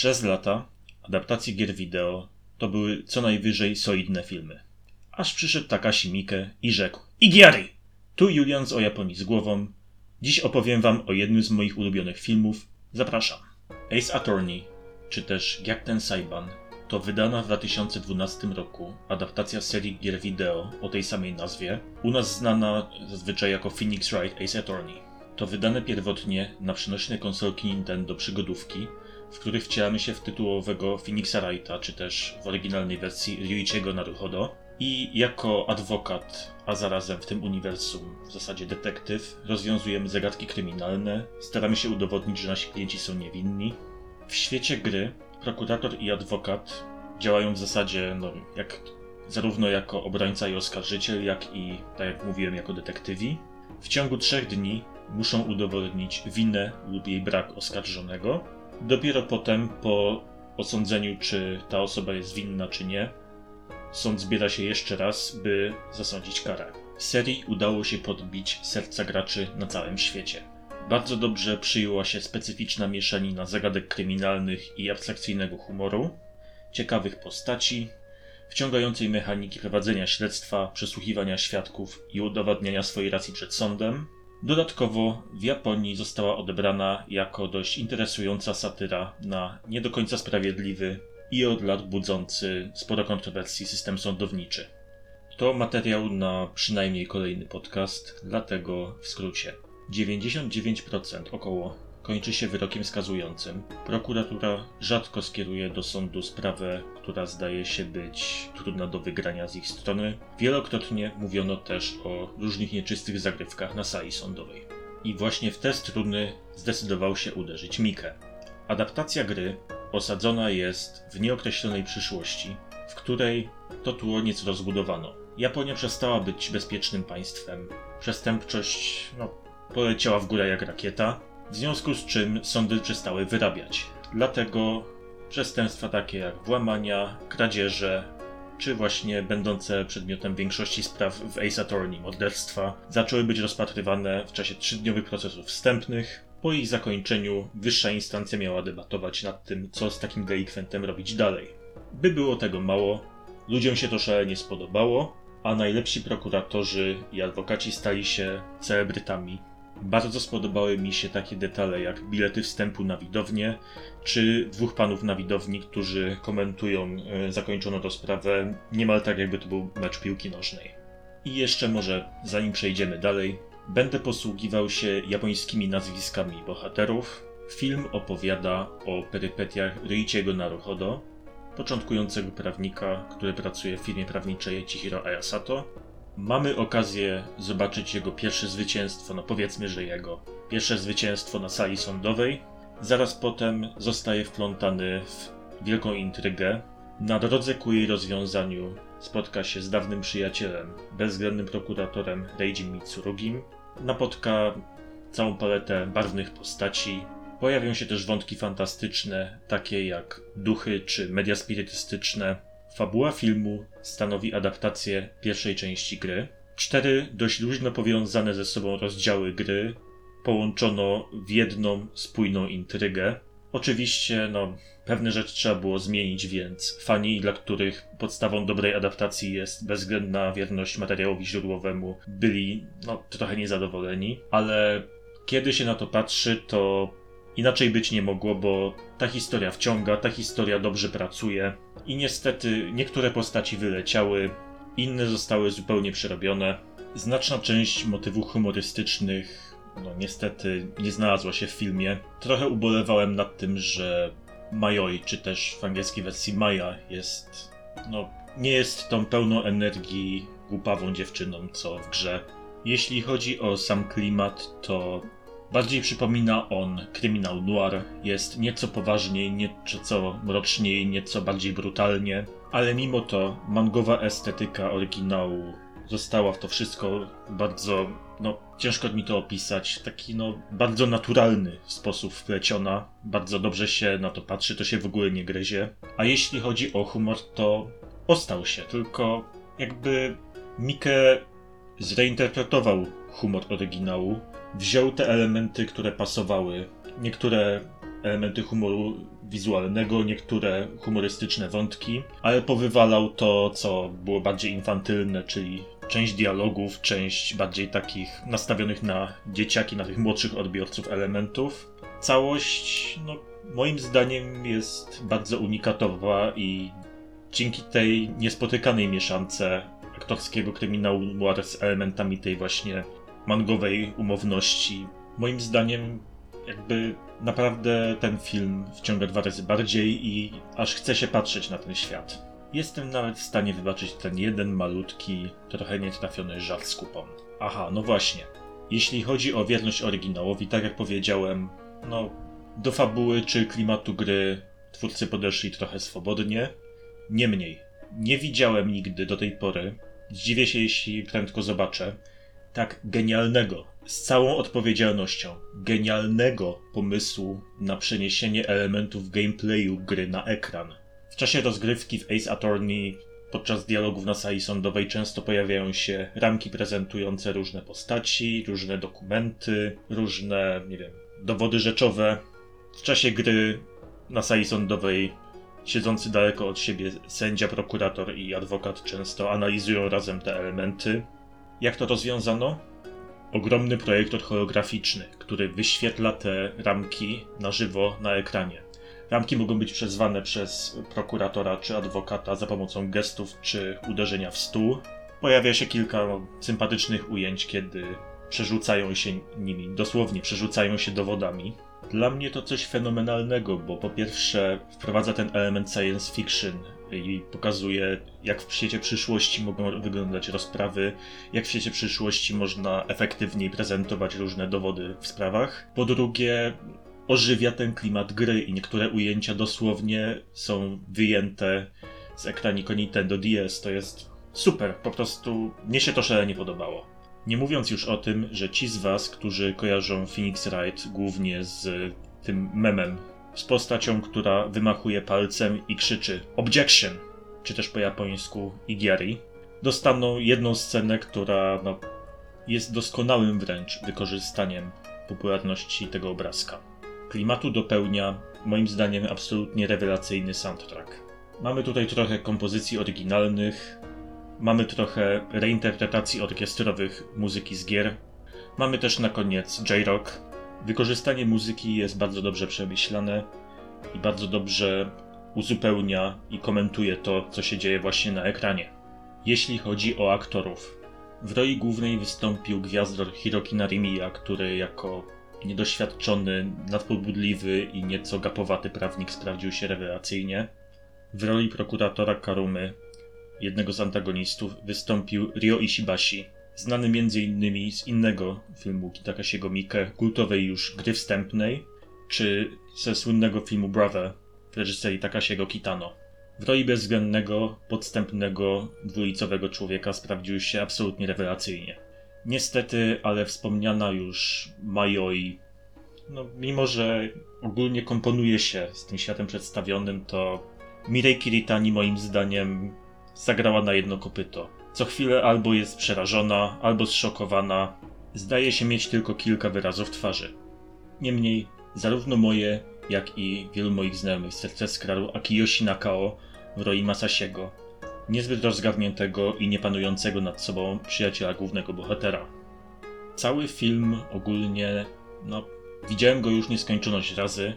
Przez lata adaptacje gier wideo to były co najwyżej solidne filmy. Aż przyszedł Takashi Miike i rzekł Igiari! Tu Julian z O Japonii z głową. Dziś opowiem wam o jednym z moich ulubionych filmów. Zapraszam. Ace Attorney, czy też Jak ten Saiban, to wydana w 2012 roku adaptacja serii gier wideo o tej samej nazwie, u nas znana zazwyczaj jako Phoenix Wright Ace Attorney. To wydane pierwotnie na przenośne konsolki Nintendo przygodówki, w których wcielamy się w tytułowego Phoenixa Wrighta, czy też w oryginalnej wersji Ryuichiego Naruhodo. I jako adwokat, a zarazem w tym uniwersum w zasadzie detektyw, rozwiązujemy zagadki kryminalne, staramy się udowodnić, że nasi klienci są niewinni. W świecie gry prokurator i adwokat działają w zasadzie no, jak, zarówno jako obrońca i oskarżyciel, jak i, tak jak mówiłem, jako detektywi. W ciągu trzech dni muszą udowodnić winę lub jej brak oskarżonego. Dopiero potem, po osądzeniu, czy ta osoba jest winna, czy nie, sąd zbiera się jeszcze raz, by zasądzić karę. Serii udało się podbić serca graczy na całym świecie. Bardzo dobrze przyjęła się specyficzna mieszanina zagadek kryminalnych i abstrakcyjnego humoru, ciekawych postaci, wciągającej mechaniki prowadzenia śledztwa, przesłuchiwania świadków i udowadniania swojej racji przed sądem. Dodatkowo w Japonii została odebrana jako dość interesująca satyra na nie do końca sprawiedliwy i od lat budzący sporo kontrowersji system sądowniczy. To materiał na przynajmniej kolejny podcast, dlatego w skrócie. 99% około kończy się wyrokiem skazującym. Prokuratura rzadko skieruje do sądu sprawę, która zdaje się być trudna do wygrania z ich strony. Wielokrotnie mówiono też o różnych nieczystych zagrywkach na sali sądowej. I właśnie w te struny zdecydował się uderzyć Mike. Adaptacja gry osadzona jest w nieokreślonej przyszłości, w której to tło nieco rozbudowano. Japonia przestała być bezpiecznym państwem. Przestępczość no, poleciała w górę jak rakieta, w związku z czym sądy przestały wyrabiać. Dlatego przestępstwa takie jak włamania, kradzieże, czy właśnie będące przedmiotem większości spraw w Ace Attorney morderstwa, zaczęły być rozpatrywane w czasie trzydniowych procesów wstępnych. Po ich zakończeniu wyższa instancja miała debatować nad tym, co z takim delikwentem robić dalej. By było tego mało, ludziom się to szalenie spodobało, a najlepsi prokuratorzy i adwokaci stali się celebrytami bardzo spodobały mi się takie detale jak bilety wstępu na widownię, czy dwóch panów na widowni, którzy komentują e, zakończoną rozprawę niemal tak, jakby to był mecz piłki nożnej. I jeszcze może, zanim przejdziemy dalej, będę posługiwał się japońskimi nazwiskami bohaterów. Film opowiada o perypetiach Ryuichiego Naruhodo, początkującego prawnika, który pracuje w firmie prawniczej Chihiro Ayasato, mamy okazję zobaczyć jego pierwsze zwycięstwo, no powiedzmy, że jego pierwsze zwycięstwo na sali sądowej. Zaraz potem zostaje wplątany w wielką intrygę. Na drodze ku jej rozwiązaniu spotka się z dawnym przyjacielem, bezwzględnym prokuratorem Reiji Mitsurugim. Napotka całą paletę barwnych postaci. Pojawią się też wątki fantastyczne, takie jak duchy czy media spirytystyczne, Fabuła filmu stanowi adaptację pierwszej części gry. Cztery dość luźno powiązane ze sobą rozdziały gry połączono w jedną spójną intrygę. Oczywiście, no, pewne rzeczy trzeba było zmienić, więc fani, dla których podstawą dobrej adaptacji jest bezwzględna wierność materiałowi źródłowemu, byli, no, trochę niezadowoleni, ale kiedy się na to patrzy, to inaczej być nie mogło, bo ta historia wciąga, ta historia dobrze pracuje. I niestety niektóre postaci wyleciały, inne zostały zupełnie przerobione. Znaczna część motywów humorystycznych, no niestety, nie znalazła się w filmie. Trochę ubolewałem nad tym, że Mayoi, czy też w angielskiej wersji Maya, jest, no, nie jest tą pełną energii głupawą dziewczyną, co w grze. Jeśli chodzi o sam klimat, to Bardziej przypomina on kryminał noir, jest nieco poważniej, nieco mroczniej, nieco bardziej brutalnie, ale mimo to mangowa estetyka oryginału została w to wszystko bardzo, no ciężko mi to opisać, taki no bardzo naturalny sposób wpleciona, bardzo dobrze się na to patrzy, to się w ogóle nie gryzie. A jeśli chodzi o humor, to ostał się, tylko jakby Mike zreinterpretował humor oryginału, wziął te elementy, które pasowały. Niektóre elementy humoru wizualnego, niektóre humorystyczne wątki, ale powywalał to, co było bardziej infantylne, czyli część dialogów, część bardziej takich nastawionych na dzieciaki, na tych młodszych odbiorców elementów. Całość, no, moim zdaniem jest bardzo unikatowa i dzięki tej niespotykanej mieszance aktorskiego kryminału noir z elementami tej właśnie mangowej umowności, moim zdaniem jakby naprawdę ten film wciąga dwa razy bardziej i aż chce się patrzeć na ten świat. Jestem nawet w stanie wybaczyć ten jeden malutki, trochę nietrafiony żart z kupą. Aha, no właśnie. Jeśli chodzi o wierność oryginałowi, tak jak powiedziałem, no, do fabuły czy klimatu gry twórcy podeszli trochę swobodnie. Niemniej, nie widziałem nigdy do tej pory, zdziwię się jeśli prędko zobaczę, tak genialnego, z całą odpowiedzialnością, genialnego pomysłu na przeniesienie elementów gameplayu gry na ekran. W czasie rozgrywki w Ace Attorney podczas dialogów na sali sądowej często pojawiają się ramki prezentujące różne postaci, różne dokumenty, różne, nie wiem, dowody rzeczowe. W czasie gry na sali sądowej siedzący daleko od siebie sędzia, prokurator i adwokat często analizują razem te elementy. Jak to rozwiązano? Ogromny projektor holograficzny, który wyświetla te ramki na żywo na ekranie. Ramki mogą być przezwane przez prokuratora czy adwokata za pomocą gestów czy uderzenia w stół. Pojawia się kilka sympatycznych ujęć, kiedy przerzucają się nimi, dosłownie przerzucają się dowodami. Dla mnie to coś fenomenalnego, bo po pierwsze wprowadza ten element science fiction i pokazuje, jak w świecie przyszłości mogą wyglądać rozprawy, jak w świecie przyszłości można efektywniej prezentować różne dowody w sprawach. Po drugie, ożywia ten klimat gry i niektóre ujęcia dosłownie są wyjęte z ekraniku Nintendo DS. To jest super, po prostu mnie się to szalenie podobało. Nie mówiąc już o tym, że ci z was, którzy kojarzą Phoenix Wright głównie z tym memem, z postacią, która wymachuje palcem i krzyczy Objection, czy też po japońsku Igiari, dostaną jedną scenę, która no, jest doskonałym wręcz wykorzystaniem popularności tego obrazka. Klimatu dopełnia, moim zdaniem, absolutnie rewelacyjny soundtrack. Mamy tutaj trochę kompozycji oryginalnych, mamy trochę reinterpretacji orkiestrowych muzyki z gier, mamy też na koniec J-Rock. Wykorzystanie muzyki jest bardzo dobrze przemyślane i bardzo dobrze uzupełnia i komentuje to, co się dzieje właśnie na ekranie. Jeśli chodzi o aktorów, w roli głównej wystąpił gwiazdor Hiroki Narimiya, który jako niedoświadczony, nadpobudliwy i nieco gapowaty prawnik sprawdził się rewelacyjnie. W roli prokuratora Karumy, jednego z antagonistów, wystąpił Ryo Ishibashi, znany m.in. z innego filmu Kitakashiego Mike, kultowej już gry wstępnej, czy ze słynnego filmu Brother w reżyserii Takashiego Kitano. W roli bezwzględnego, podstępnego, dwulicowego człowieka sprawdził się absolutnie rewelacyjnie. Niestety, ale wspomniana już Majoi, no mimo że ogólnie komponuje się z tym światem przedstawionym, to Mirei Kiritani moim zdaniem zagrała na jedno kopyto. Co chwilę albo jest przerażona, albo zszokowana. Zdaje się mieć tylko kilka wyrazów twarzy. Niemniej, zarówno moje, jak i wielu moich znajomych serce skradł Akiyoshi Nakao w roli Masasiego, niezbyt rozgarniętego i niepanującego nad sobą przyjaciela głównego bohatera. Cały film ogólnie, no, widziałem go już nieskończoność razy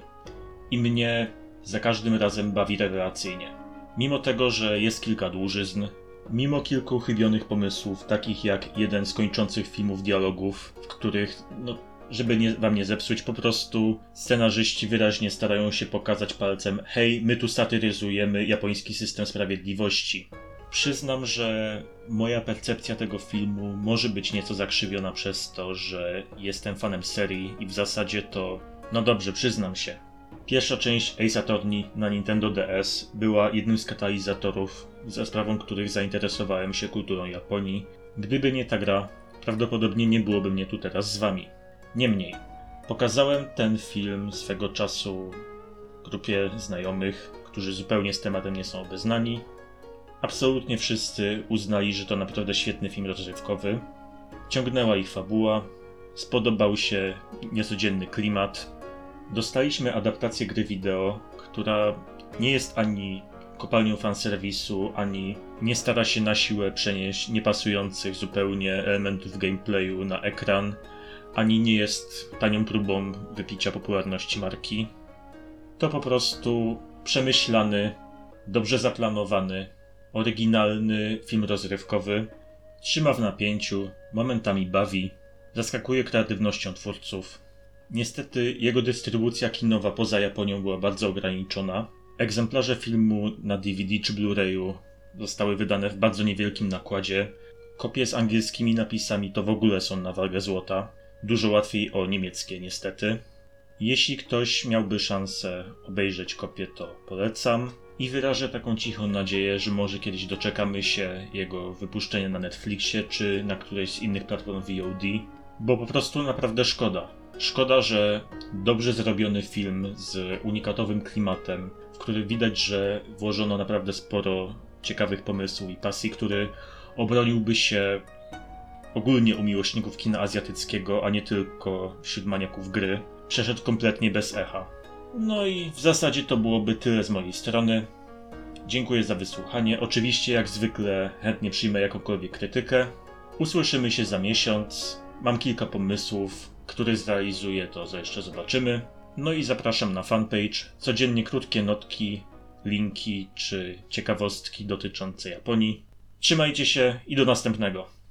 i mnie za każdym razem bawi rewelacyjnie. Mimo tego, że jest kilka dłużyzn, mimo kilku chybionych pomysłów, takich jak jeden z kończących filmów dialogów, w których, no, żeby nie, wam nie zepsuć, po prostu scenarzyści wyraźnie starają się pokazać palcem: hej, my tu satyryzujemy japoński system sprawiedliwości. Przyznam, że moja percepcja tego filmu może być nieco zakrzywiona przez to, że jestem fanem serii i w zasadzie to. No dobrze, przyznam się. Pierwsza część Ace Attorney na Nintendo DS była jednym z katalizatorów, za sprawą których zainteresowałem się kulturą Japonii. Gdyby nie ta gra, prawdopodobnie nie byłoby mnie tu teraz z wami. Niemniej, pokazałem ten film swego czasu grupie znajomych, którzy zupełnie z tematem nie są obeznani. Absolutnie wszyscy uznali, że to naprawdę świetny film rozrywkowy. Ciągnęła ich fabuła, spodobał się niecodzienny klimat. Dostaliśmy adaptację gry wideo, która nie jest ani kopalnią fanserwisu, ani nie stara się na siłę przenieść niepasujących zupełnie elementów gameplayu na ekran, ani nie jest tanią próbą wypicia popularności marki. To po prostu przemyślany, dobrze zaplanowany, oryginalny film rozrywkowy. Trzyma w napięciu, momentami bawi, zaskakuje kreatywnością twórców. Niestety jego dystrybucja kinowa poza Japonią była bardzo ograniczona. Egzemplarze filmu na DVD czy Blu-rayu zostały wydane w bardzo niewielkim nakładzie. Kopie z angielskimi napisami to w ogóle są na wagę złota. Dużo łatwiej o niemieckie, niestety. Jeśli ktoś miałby szansę obejrzeć kopię, to polecam. I wyrażę taką cichą nadzieję, że może kiedyś doczekamy się jego wypuszczenia na Netflixie czy na którejś z innych platform VOD, bo po prostu naprawdę szkoda. Szkoda, że dobrze zrobiony film z unikatowym klimatem, w który widać, że włożono naprawdę sporo ciekawych pomysłów i pasji, który obroniłby się ogólnie u miłośników kina azjatyckiego, a nie tylko wśród maniaków gry, przeszedł kompletnie bez echa. No i w zasadzie to byłoby tyle z mojej strony. Dziękuję za wysłuchanie. Oczywiście, jak zwykle, chętnie przyjmę jakąkolwiek krytykę. Usłyszymy się za miesiąc. Mam kilka pomysłów, które zrealizuję, to za jeszcze zobaczymy. No i zapraszam na fanpage. Codziennie krótkie notki, linki czy ciekawostki dotyczące Japonii. Trzymajcie się i do następnego.